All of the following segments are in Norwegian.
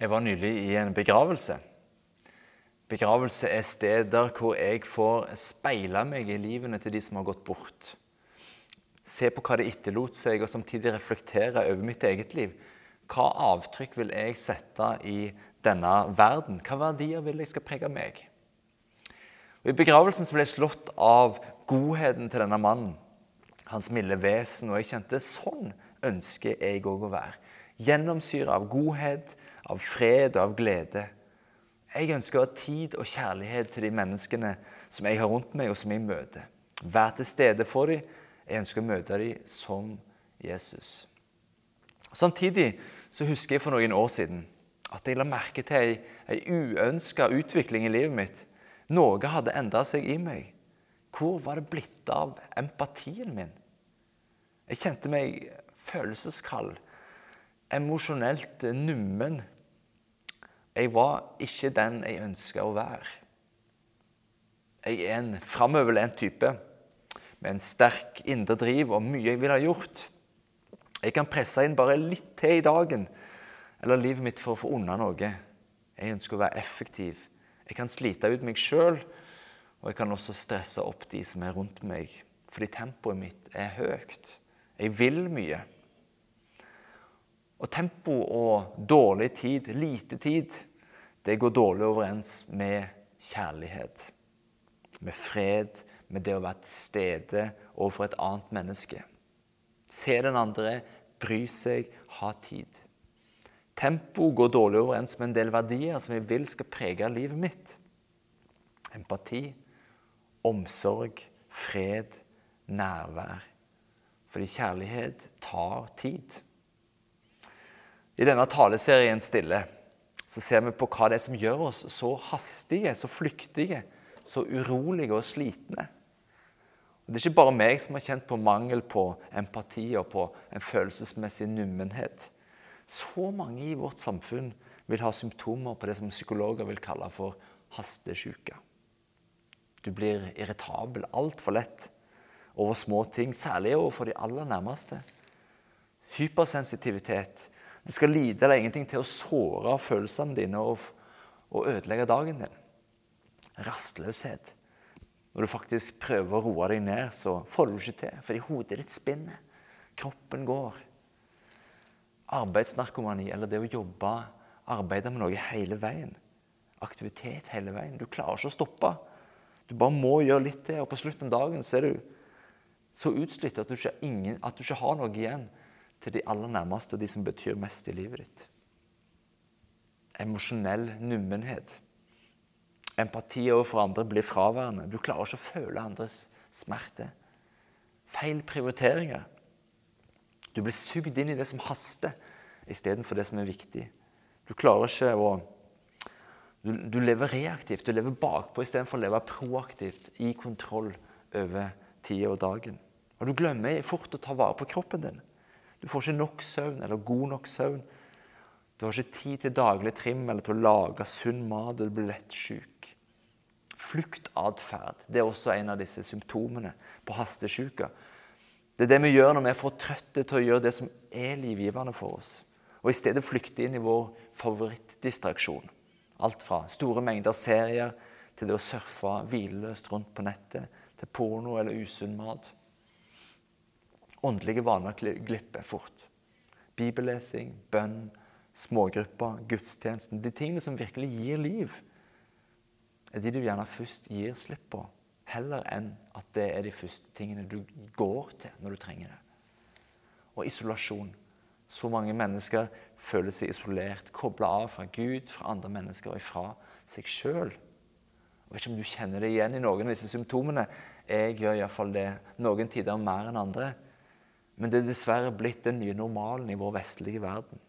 Jeg var nylig i en begravelse. Begravelse er steder hvor jeg får speile meg i livene til de som har gått bort. Se på hva det etterlot seg, og samtidig reflektere over mitt eget liv. Hva avtrykk vil jeg sette i denne verden? Hva verdier vil jeg skal prege meg? Og I begravelsen ble jeg slått av godheten til denne mannen, hans milde vesen, og jeg kjente sånn ønsker jeg òg å være. Gjennomsyra av godhet, av fred og av glede. Jeg ønsker å ha tid og kjærlighet til de menneskene som jeg har rundt meg, og som jeg møter. Vær til stede for dem. Jeg ønsker å møte dem som Jesus. Samtidig så husker jeg for noen år siden at jeg la merke til ei, ei uønska utvikling i livet mitt. Noe hadde endra seg i meg. Hvor var det blitt av empatien min? Jeg kjente meg følelseskald, emosjonelt nummen jeg var ikke den jeg ønska å være. Jeg er en framoverlent type med en sterk indre driv og mye jeg ville ha gjort. Jeg kan presse inn bare litt til i dagen eller livet mitt for å få unna noe. Jeg ønsker å være effektiv. Jeg kan slite ut meg sjøl, og jeg kan også stresse opp de som er rundt meg, fordi tempoet mitt er høyt. Jeg vil mye. Og tempo og dårlig tid, lite tid, det går dårlig overens med kjærlighet. Med fred, med det å være til stede overfor et annet menneske. Se den andre, bry seg, ha tid. Tempo går dårlig overens med en del verdier som jeg vil skal prege livet mitt. Empati, omsorg, fred, nærvær. Fordi kjærlighet tar tid. I denne taleserien Stille så ser vi på hva det er som gjør oss så hastige, så flyktige, så urolige og slitne. Og det er ikke bare meg som har kjent på mangel på empati og på en følelsesmessig nummenhet. Så mange i vårt samfunn vil ha symptomer på det som psykologer vil kalle for hastesjuke. Du blir irritabel altfor lett over små ting, særlig overfor de aller nærmeste. Hypersensitivitet det skal lite eller ingenting til å såre følelsene dine og, og ødelegge dagen din. Rastløshet. Når du faktisk prøver å roe deg ned, så får du ikke til fordi hodet ditt spinner. Kroppen går. Arbeidsnarkomani eller det å jobbe, arbeide med noe hele veien. Aktivitet hele veien. Du klarer ikke å stoppe. Du bare må gjøre litt til, og på slutten av dagen så er du så utslitt at du ikke, ingen, at du ikke har noe igjen til de aller nærmeste og de som betyr mest i livet ditt. Emosjonell nummenhet. Empati overfor andre blir fraværende. Du klarer ikke å føle andres smerte. Feil prioriteringer. Du blir sugd inn i det som haster, istedenfor det som er viktig. Du klarer ikke å Du, du lever reaktivt, du lever bakpå istedenfor å leve proaktivt, i kontroll over tida og dagen. Og du glemmer fort å ta vare på kroppen din. Du får ikke nok søvn eller god nok søvn. Du har ikke tid til daglig trim eller til å lage sunn mat, og du blir lett syk. Fluktatferd det er også en av disse symptomene på hastesjuka. Det er det vi gjør når vi er for trøtte til å gjøre det som er livgivende for oss. Og i stedet flykte inn i vår favorittdistraksjon. Alt fra store mengder serier til det å surfe hvileløst rundt på nettet, til porno eller usunn mat. Åndelige vaner glipper fort. Bibellesing, bønn, smågrupper, gudstjenesten De tingene som virkelig gir liv, er de du gjerne først gir slipp på. Heller enn at det er de første tingene du går til når du trenger det. Og isolasjon. Så mange mennesker føler seg isolert, kobla av fra Gud, fra andre mennesker og fra seg sjøl. Jeg vet ikke om du kjenner det igjen i noen av disse symptomene. Jeg gjør iallfall det noen tider mer enn andre. Men det er dessverre blitt den nye normalen i vår vestlige verden.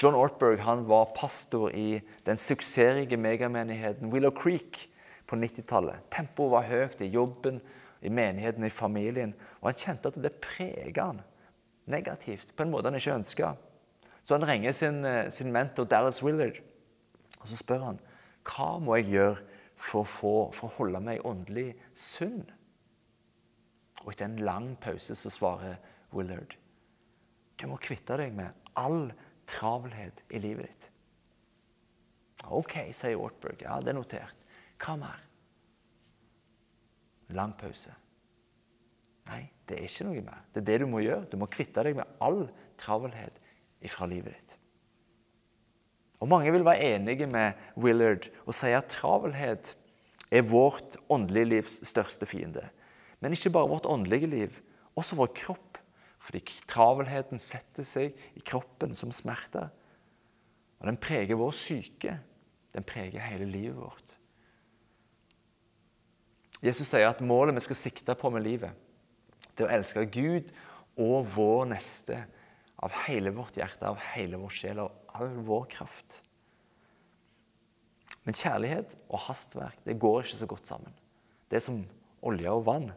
John Ortberg han var pastor i den suksessrike megamenigheten Willow Creek på 90-tallet. Tempoet var høyt i jobben, i menigheten, i familien. Og han kjente at det preget han negativt, på en måte han ikke ønska. Så han ringer sin, eh, sin, mentor Dallas Willard og så spør han, hva må jeg gjøre for å, få, for å holde meg åndelig sunn. Og etter en lang pause så svarer Willard du må kvitte deg med all travelhet i livet ditt. OK, sier Ortberg, Ja, det er notert. Hva mer? Lang pause. Nei, det er ikke noe mer. Det er det du må gjøre. Du må kvitte deg med all travelhet fra livet ditt. Og Mange vil være enige med Willard og si at travelhet er vårt åndelige livs største fiende. Men ikke bare vårt åndelige liv, også vår kropp. Fordi travelheten setter seg i kroppen som smerte. Og den preger vår syke. Den preger hele livet vårt. Jesus sier at målet vi skal sikte på med livet, det er å elske Gud og vår neste av hele vårt hjerte, av hele vår sjel og all vår kraft. Men kjærlighet og hastverk det går ikke så godt sammen. Det er som olje og vann.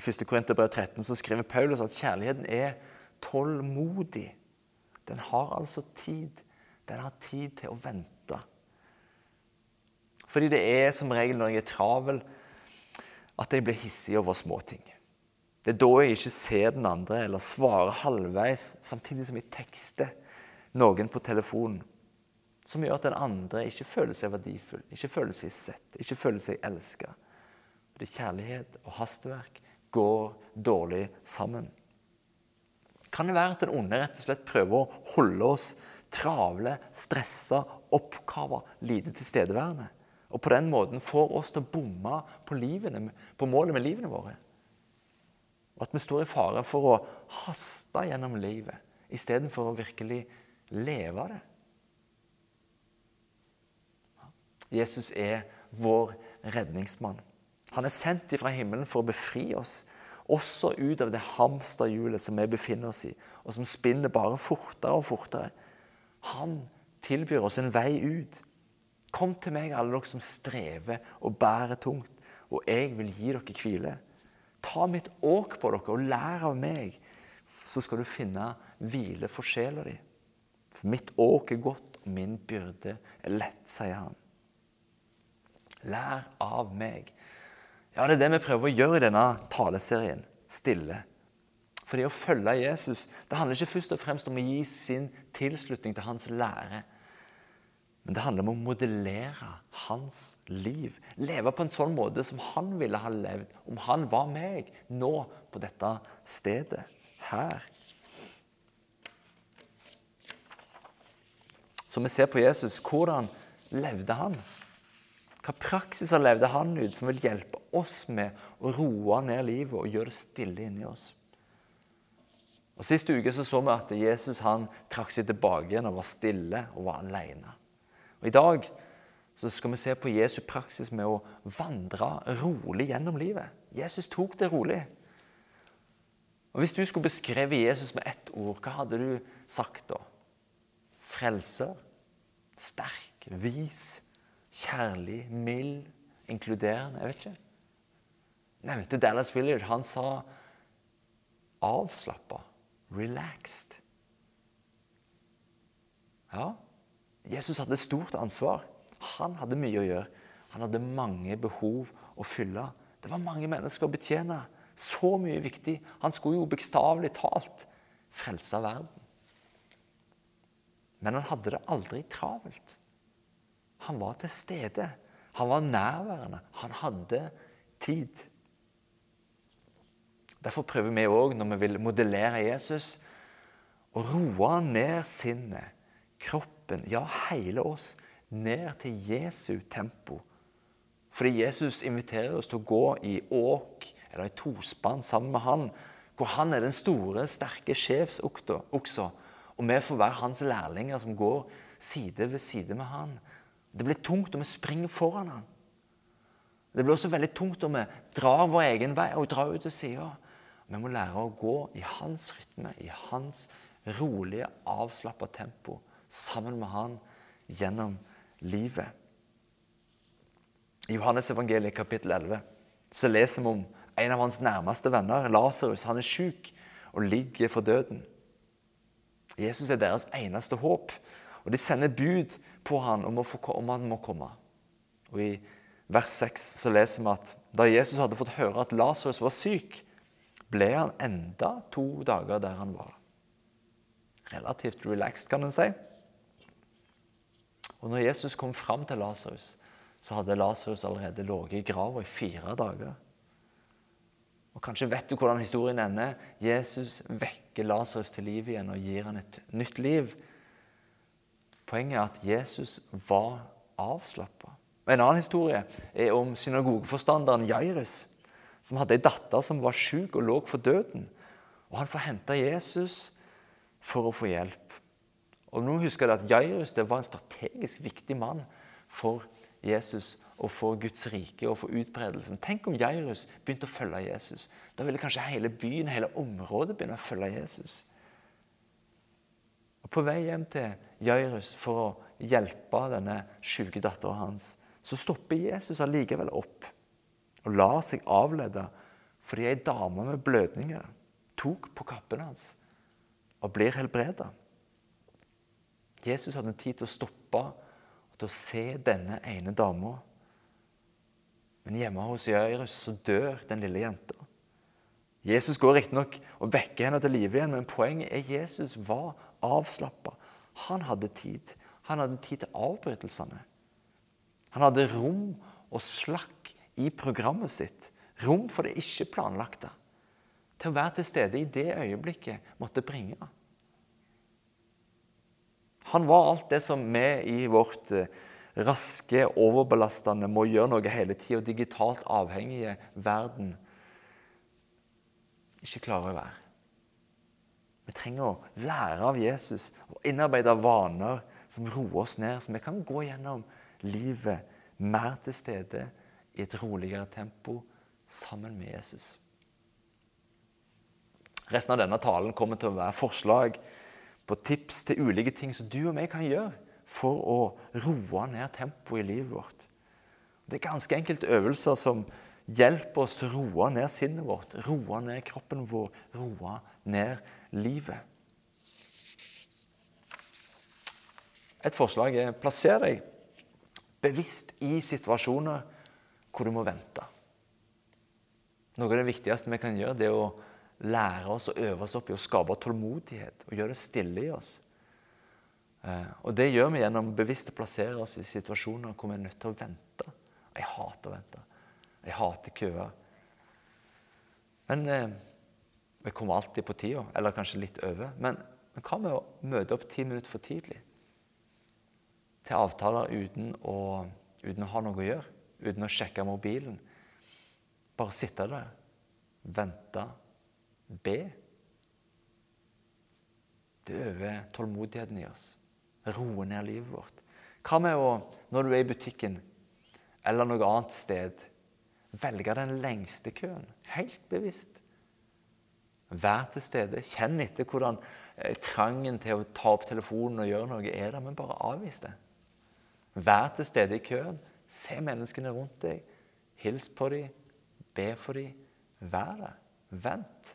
I 1. Korinterbrev 13 så skriver Paulus at kjærligheten er tålmodig. Den har altså tid. Den har tid til å vente. Fordi det er som regel når jeg er travel, at jeg blir hissig over småting. Det er da jeg ikke ser den andre eller svarer halvveis, samtidig som jeg tekster noen på telefonen. Som gjør at den andre ikke føler seg verdifull, ikke føler seg sett, ikke føler seg elska. er kjærlighet og hastverk går dårlig sammen. Kan det være at den onde rett og slett prøver å holde oss travle, stressa, oppkava, lite tilstedeværende? Og på den måten får oss til å bomme på, livene, på målet med livene våre. Og at vi står i fare for å haste gjennom livet istedenfor å virkelig leve det. Jesus er vår redningsmann. Han er sendt ifra himmelen for å befri oss, også ut av det hamsterhjulet som vi befinner oss i, og som spinner bare fortere og fortere. Han tilbyr oss en vei ut. Kom til meg, alle dere som strever og bærer tungt, og jeg vil gi dere hvile. Ta mitt åk på dere og lær av meg, så skal du finne hvile for sjela di. For mitt åk er godt, og min byrde er lett, sier han. Lær av meg. Ja, det er det vi prøver å gjøre i denne taleserien. Stille. For det å følge Jesus det handler ikke først og fremst om å gi sin tilslutning til hans lære. Men det handler om å modellere hans liv. Leve på en sånn måte som han ville ha levd om han var meg nå på dette stedet. Her. Så vi ser på Jesus. Hvordan levde han? Hva praksiser levde han ut som vil hjelpe oss med å roe ned livet og gjøre det stille inni oss? Og Sist uke så, så vi at Jesus han trakk seg tilbake igjen og var stille og var alene. Og I dag så skal vi se på Jesu praksis med å vandre rolig gjennom livet. Jesus tok det rolig. Og Hvis du skulle beskrevet Jesus med ett ord, hva hadde du sagt da? Frelser, sterk, vis, kjærlig, mild, inkluderende. Jeg vet ikke. Nevnte Dallas Willard. Han sa avslappa, relaxed. Ja, Jesus hadde stort ansvar. Han hadde mye å gjøre. Han hadde mange behov å fylle. Det var mange mennesker å betjene. Så mye viktig. Han skulle jo bokstavelig talt frelse verden. Men han hadde det aldri travelt. Han var til stede. Han var nærværende. Han hadde tid. Derfor prøver vi òg, når vi vil modellere Jesus, å roe ned sinnet, kroppen ja, hele oss, ned til Jesu tempo. Fordi Jesus inviterer oss til å gå i åk eller i tospann sammen med han, hvor han er den store, sterke sjefsoksa, og vi får være hans lærlinger som går side ved side med han. Det blir tungt om vi springer foran han. Det blir også veldig tungt om vi drar vår egen vei og drar ut til sida. Vi må lære å gå i hans rytme, i hans rolige, avslappa tempo sammen med han gjennom livet. I Johannes evangeliet kapittel 11 så leser vi om en av hans nærmeste venner, Lasarus. Han er syk og ligger for døden. Jesus er deres eneste håp, og de sender bud på han om, få, om han må komme. Og I vers 6 så leser vi at da Jesus hadde fått høre at Lasarus var syk, ble han enda to dager der han var. relativt relaxed, kan en si. Og når Jesus kom fram til Lasarus, så hadde Lasarus allerede ligget i grava i fire dager. Og Kanskje vet du hvordan historien ender. Jesus vekker Lasarus til liv igjen og gir han et nytt liv. Poenget er at Jesus var avslappa. En annen historie er om synagogeforstanderen Jairus, som hadde ei datter som var syk og lå for døden. Og Han får hente Jesus for å få hjelp. Og nå husker jeg at Jairus det var en strategisk viktig mann for Jesus og for Guds rike og for utbredelsen. Tenk om Jairus begynte å følge Jesus. Da ville kanskje hele byen, hele området begynne å følge Jesus. Og På vei hjem til Jairus for å hjelpe denne syke datteren hans, så stopper Jesus allikevel opp og lar seg avlede fordi ei dame med blødninger tok på kappen hans og blir helbreda. Jesus hadde tid til å stoppe og til å se denne ene dama. Men hjemme hos Jairus så dør den lille jenta. Jesus går riktignok og vekker henne til live igjen, men poenget er at Jesus var avslappa. Han hadde tid. Han hadde tid til avbrytelsene. Han hadde rom og slakk i programmet sitt. Rom for det ikke planlagte. Til å være til stede i det øyeblikket måtte bringe. Han var alt det som vi i vårt eh, raske, overbelastende, må gjøre noe hele tida, digitalt avhengige verden ikke klarer å være. Vi trenger å lære av Jesus og innarbeide vaner som roer oss ned, så vi kan gå gjennom livet mer til stede i et roligere tempo sammen med Jesus. Resten av denne talen kommer til å være forslag på tips til ulike ting som du og jeg kan gjøre for å roe ned tempoet i livet vårt. Det er ganske enkelte øvelser som hjelper oss til å roe ned sinnet vårt, roe ned kroppen vår, roe ned livet. Et forslag er plasser deg bevisst i situasjoner hvor du må vente. Noe av det viktigste vi kan gjøre, det er å lære oss å øve oss opp i å skape tålmodighet og gjøre det stille i oss. Eh, og Det gjør vi gjennom bevisst å plassere oss i situasjoner hvor vi er nødt til å vente. Jeg hater å vente. Jeg hater køer. Men eh, vi kommer alltid på tida, eller kanskje litt over. Men, men hva med å møte opp ti minutter for tidlig? Til avtaler uten å, uten å ha noe å gjøre, uten å sjekke mobilen. Bare sitte der, vente be. Det øver tålmodigheten i oss. Roe ned livet vårt. Hva med å, når du er i butikken eller noe annet sted, velge den lengste køen? Helt bevisst. Vær til stede. Kjenn etter hvordan eh, trangen til å ta opp telefonen og gjøre noe er der, men bare avvis det. Vær til stede i køen. Se menneskene rundt deg. Hils på dem. Be for dem. Vær der. Vent.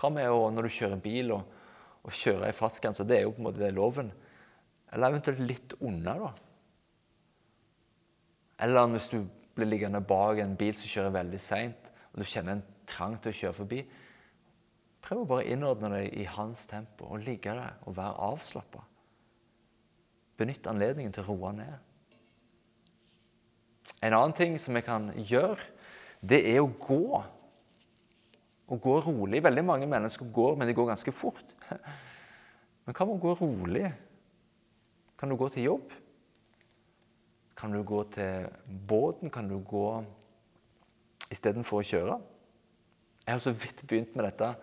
Hva med å, når du kjører bil og, og kjører i fartsgrensa? Det er jo på en måte det loven. Eller eventuelt litt unna, da. Eller hvis du blir liggende bak en bil som kjører veldig seint, og du kjenner en trang til å kjøre forbi, prøv å bare innordne deg i hans tempo og ligge der og være avslappa. Benytt anledningen til å roe ned. En annen ting som vi kan gjøre, det er å gå å gå rolig. Veldig mange mennesker går, men de går ganske fort. Men hva med å gå rolig? Kan du gå til jobb? Kan du gå til båten? Kan du gå istedenfor å kjøre? Jeg har så vidt begynt med dette.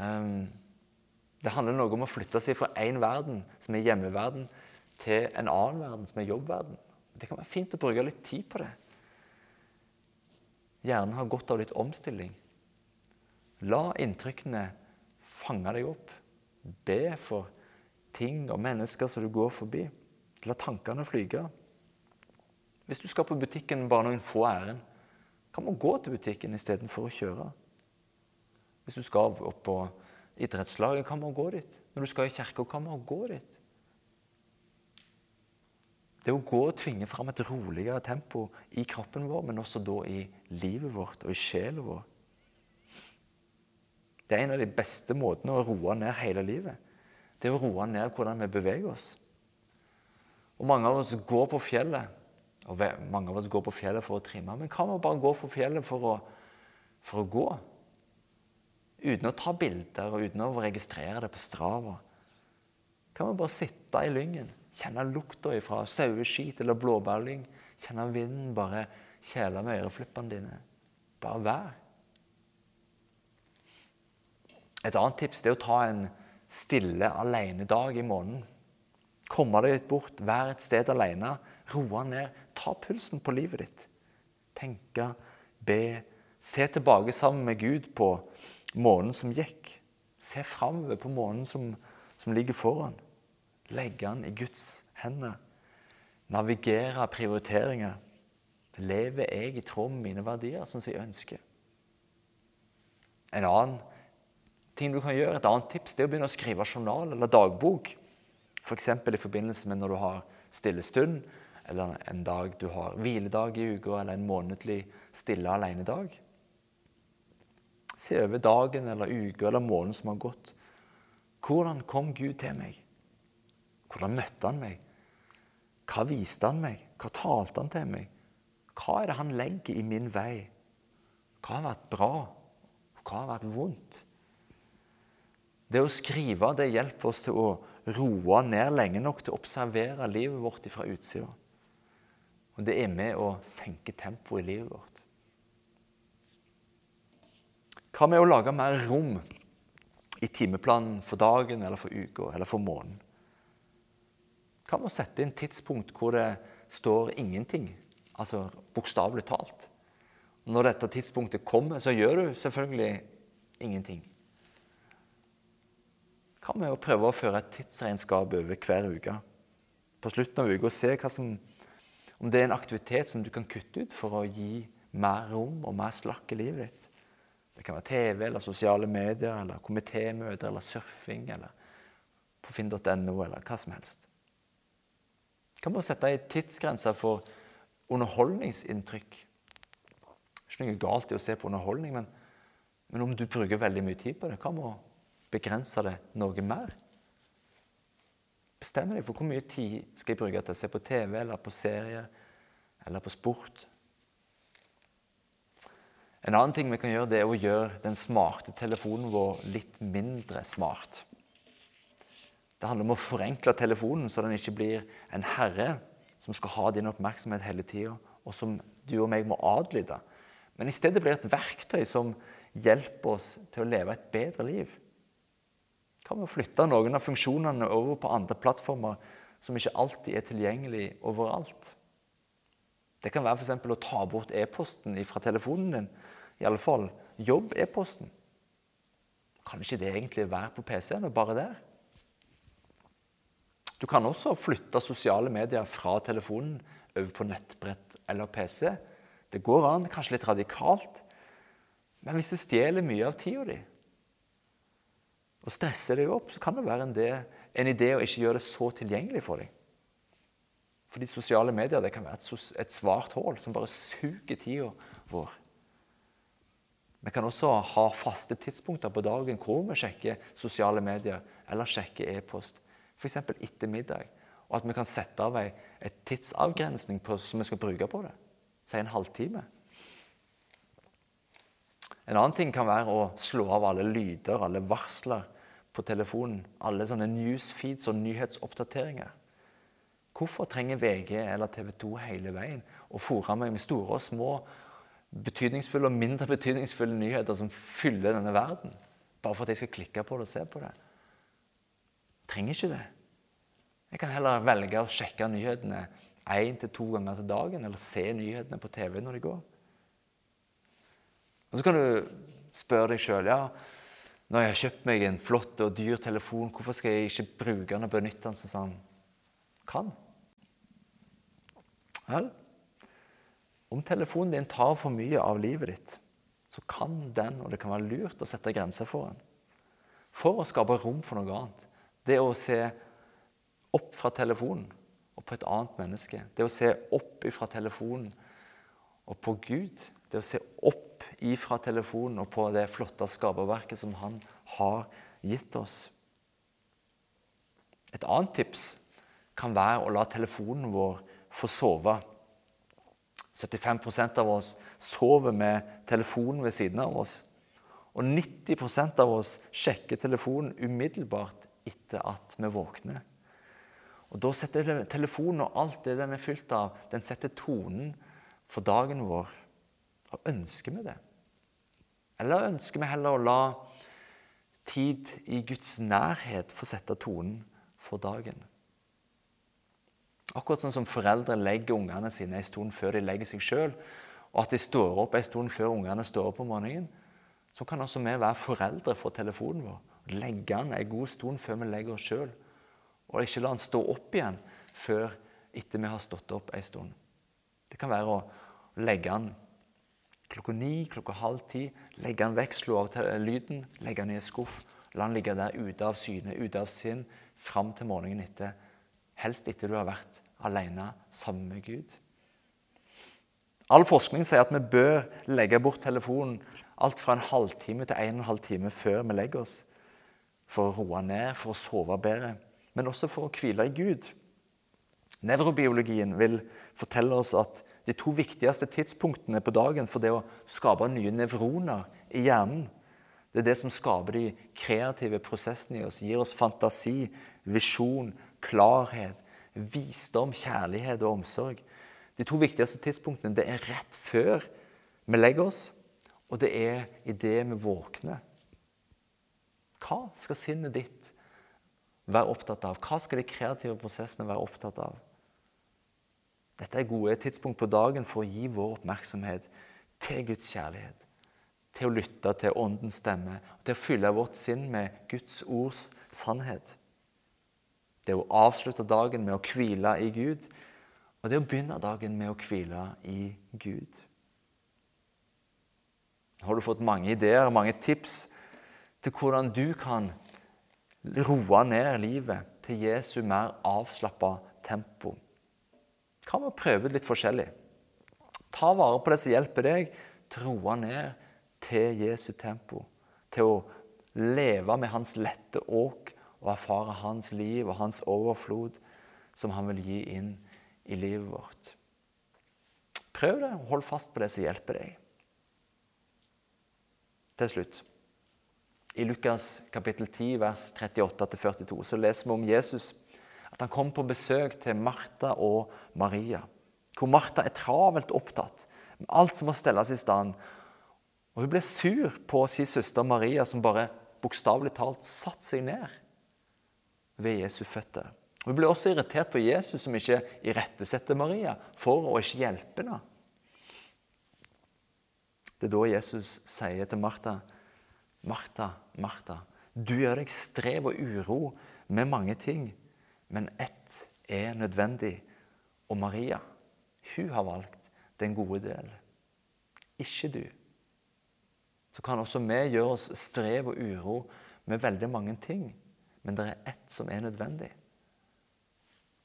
Ehm, det handler noe om å flytte seg fra én verden, som er hjemmeverden, til en annen verden, som er jobbverden. Det kan være fint å bruke litt tid på det. Hjernen har godt av litt omstilling. La inntrykkene fange deg opp. Be for ting og mennesker som du går forbi. La tankene flyge. Hvis du skal på butikken bare noen få ærend, kan man gå til butikken istedenfor å kjøre. Hvis du skal opp på idrettslaget, kan man gå dit. Når du skal i kirka, kan man gå dit. Det å gå og tvinge fram et roligere tempo i kroppen vår, men også da i livet vårt og i sjelen vår. Det er en av de beste måtene å roe ned hele livet. Det er å roe ned hvordan vi beveger oss. Og Mange av oss går på fjellet og mange av oss går på fjellet for å trimme. Men kan å bare gå på fjellet for å, for å gå? Uten å ta bilder og uten å registrere det på Strava. Kan vi bare sitte i lyngen, kjenne lukta fra saueskit eller blåbærlyng, kjenne vinden bare kjæle med øreflippene dine. Bare vær. Et annet tips er å ta en stille alenedag i måneden. Komme deg litt bort, være et sted alene, roe ned, ta pulsen på livet ditt. Tenke, be, se tilbake sammen med Gud på måneden som gikk. Se framover på måneden som, som ligger foran. Legge den i Guds hender. Navigere prioriteringer. Lever jeg i tråd med mine verdier, sånn som jeg ønsker? En annen ting du kan gjøre, Et annet tips det er å begynne å skrive journal eller dagbok. F.eks. For i forbindelse med når du har stille stund, eller en dag du har hviledag i uka, eller en månedlig stille alenedag. Se over dagen eller uka eller måneden som har gått. Hvordan kom Gud til meg? Hvordan møtte han meg? Hva viste han meg? Hva talte han til meg? Hva er det han legger i min vei? Hva har vært bra, hva har vært vondt? Det å skrive det hjelper oss til å roe ned lenge nok til å observere livet vårt fra utsida. Og det er med å senke tempoet i livet vårt. Hva med å lage mer rom i timeplanen for dagen eller for uka eller for måneden? Med å sette inn tidspunkt hvor det står ingenting, altså bokstavelig talt? Når dette tidspunktet kommer, så gjør du selvfølgelig ingenting. Hva med å prøve å føre et tidsregnskap over hver uke? På slutten av uka se som, om det er en aktivitet som du kan kutte ut for å gi mer rom og mer slakk i livet ditt. Det kan være TV eller sosiale medier eller komitémøter eller surfing eller på finn.no eller hva som helst. Med å sette ei tidsgrense for underholdningsinntrykk? Det er ikke noe galt i å se på underholdning, men, men om du bruker veldig mye tid på det, hva med å begrense det noe mer? Bestem deg for hvor mye tid skal jeg bruke til å se på TV eller på serier eller på sport. En annen ting vi kan gjøre, det er å gjøre den smarte telefonen vår litt mindre smart. Det handler om å forenkle telefonen, så den ikke blir en herre som skal ha din oppmerksomhet hele tida, og som du og meg må adlyde. Men i stedet blir det et verktøy som hjelper oss til å leve et bedre liv. Kan vi flytte noen av funksjonene over på andre plattformer som ikke alltid er tilgjengelig overalt? Det kan være f.eks. å ta bort e-posten fra telefonen din. I alle fall jobb-e-posten. Kan ikke det egentlig være på PC-en og bare der? Du kan også flytte sosiale medier fra telefonen over på nettbrett eller PC. Det går an, kanskje litt radikalt, men hvis det stjeler mye av tida di, og stresser deg opp, så kan det være en, del, en idé å ikke gjøre det så tilgjengelig for deg. Fordi sosiale medier det kan være et, et svart hull som bare suger tida vår. Vi kan også ha faste tidspunkter på dagen hvor vi sjekker sosiale medier eller sjekker e-post, f.eks. etter middag. Og at vi kan sette av en tidsavgrensning på, som vi skal bruke på det. Si en halvtime. En annen ting kan være å slå av alle lyder, alle varsler på telefonen. Alle sånne newsfeeds og nyhetsoppdateringer. Hvorfor trenger VG eller TV 2 hele veien å fòre meg med store og små, betydningsfulle og mindre betydningsfulle nyheter som fyller denne verden? Bare for at jeg skal klikke på det og se på det. Trenger ikke det. Jeg kan heller velge å sjekke nyhetene én til to ganger til dagen, eller se nyhetene på TV når de går. Og Så kan du spørre deg sjøl ja, når jeg har kjøpt meg en flott og dyr telefon, hvorfor skal jeg ikke bruke den og benytte den som han kan? Vel, om telefonen din tar for mye av livet ditt, så kan den, og det kan være lurt, å sette grenser for den. For å skape rom for noe annet. Det å se opp fra telefonen og på et annet menneske. Det å se opp fra telefonen og på Gud Det å se opp ifra telefonen og på det flotte skaperverket som han har gitt oss. Et annet tips kan være å la telefonen vår få sove. 75% av oss sover med telefonen ved siden av oss. Og 90% av oss sjekker telefonen umiddelbart etter at vi våkner. Og Da setter telefonen og alt det den er fylt av, den setter tonen for dagen vår. Og ønsker vi det? Eller ønsker vi heller å la tid i Guds nærhet få sette tonen for dagen? Akkurat sånn som foreldre legger ungene sine en stund før de legger seg sjøl, og at de står opp en stund før ungene står opp om morgenen, så kan også vi være foreldre for telefonen vår. Legge den en god stund før vi legger oss sjøl, og ikke la den stå opp igjen før etter vi har stått opp en stund. Det kan være å legge den klokka ni, klokka halv ti. Legge den vekk, slå av lyden, legge den i en skuff. La den ligge der ute av syne, ute av sinn, fram til morgenen etter. Helst etter du har vært alene sammen med Gud. All forskning sier at vi bør legge bort telefonen alt fra en halvtime til en og en halv time før vi legger oss. For å roe ned, for å sove bedre, men også for å hvile i Gud. Nevrobiologien vil fortelle oss at de to viktigste tidspunktene på dagen for det å skape nye nevroner i hjernen, det er det som skaper de kreative prosessene i oss, gir oss fantasi, visjon, klarhet, visdom, kjærlighet og omsorg. De to viktigste tidspunktene det er rett før vi legger oss, og det er idet vi våkner. Hva skal sinnet ditt være opptatt av? Hva skal de kreative prosessene være opptatt av? Dette er gode tidspunkt på dagen for å gi vår oppmerksomhet til Guds kjærlighet. Til å lytte til Åndens stemme, til å fylle vårt sinn med Guds ords sannhet. Det å avslutte dagen med å hvile i Gud, og det å begynne dagen med å hvile i Gud. Har du fått mange ideer, mange tips til hvordan du kan roe ned livet til Jesu mer avslappa tempo. Hva med å prøve litt forskjellig? Ta vare på det som hjelper deg til å roe ned til Jesu tempo. Til å leve med hans lette åk og erfare hans liv og hans overflod som han vil gi inn i livet vårt. Prøv det, og hold fast på det som hjelper deg. Til slutt. I Lukas kapittel 10, vers 38-42 så leser vi om Jesus at han kom på besøk til Martha og Maria. Hvor Martha er travelt opptatt med alt som må stelles i stand. Og Hun ble sur på sin søster Maria, som bare bokstavelig talt satte seg ned ved Jesu føtter. Hun ble også irritert på Jesus, som ikke irettesetter Maria for å ikke hjelpe henne. Det er da Jesus sier til Martha, 'Martha, Martha, du gjør deg strev og uro med mange ting.' Men ett er nødvendig, og Maria, hun har valgt den gode del. Ikke du. Så kan også vi gjøre oss strev og uro med veldig mange ting, men det er ett som er nødvendig.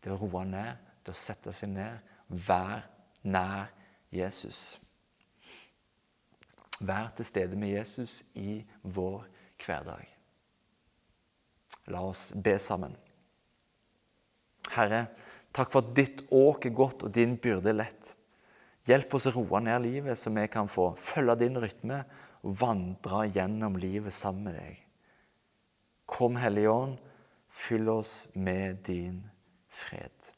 Det å roe ned, det å sette seg ned, være nær Jesus. Vær til stede med Jesus i vår hverdag. La oss be sammen. Herre, takk for at ditt åk er godt og din byrde lett. Hjelp oss å roe ned livet, så vi kan få følge din rytme og vandre gjennom livet sammen med deg. Kom, Hellige Ånd, fyll oss med din fred.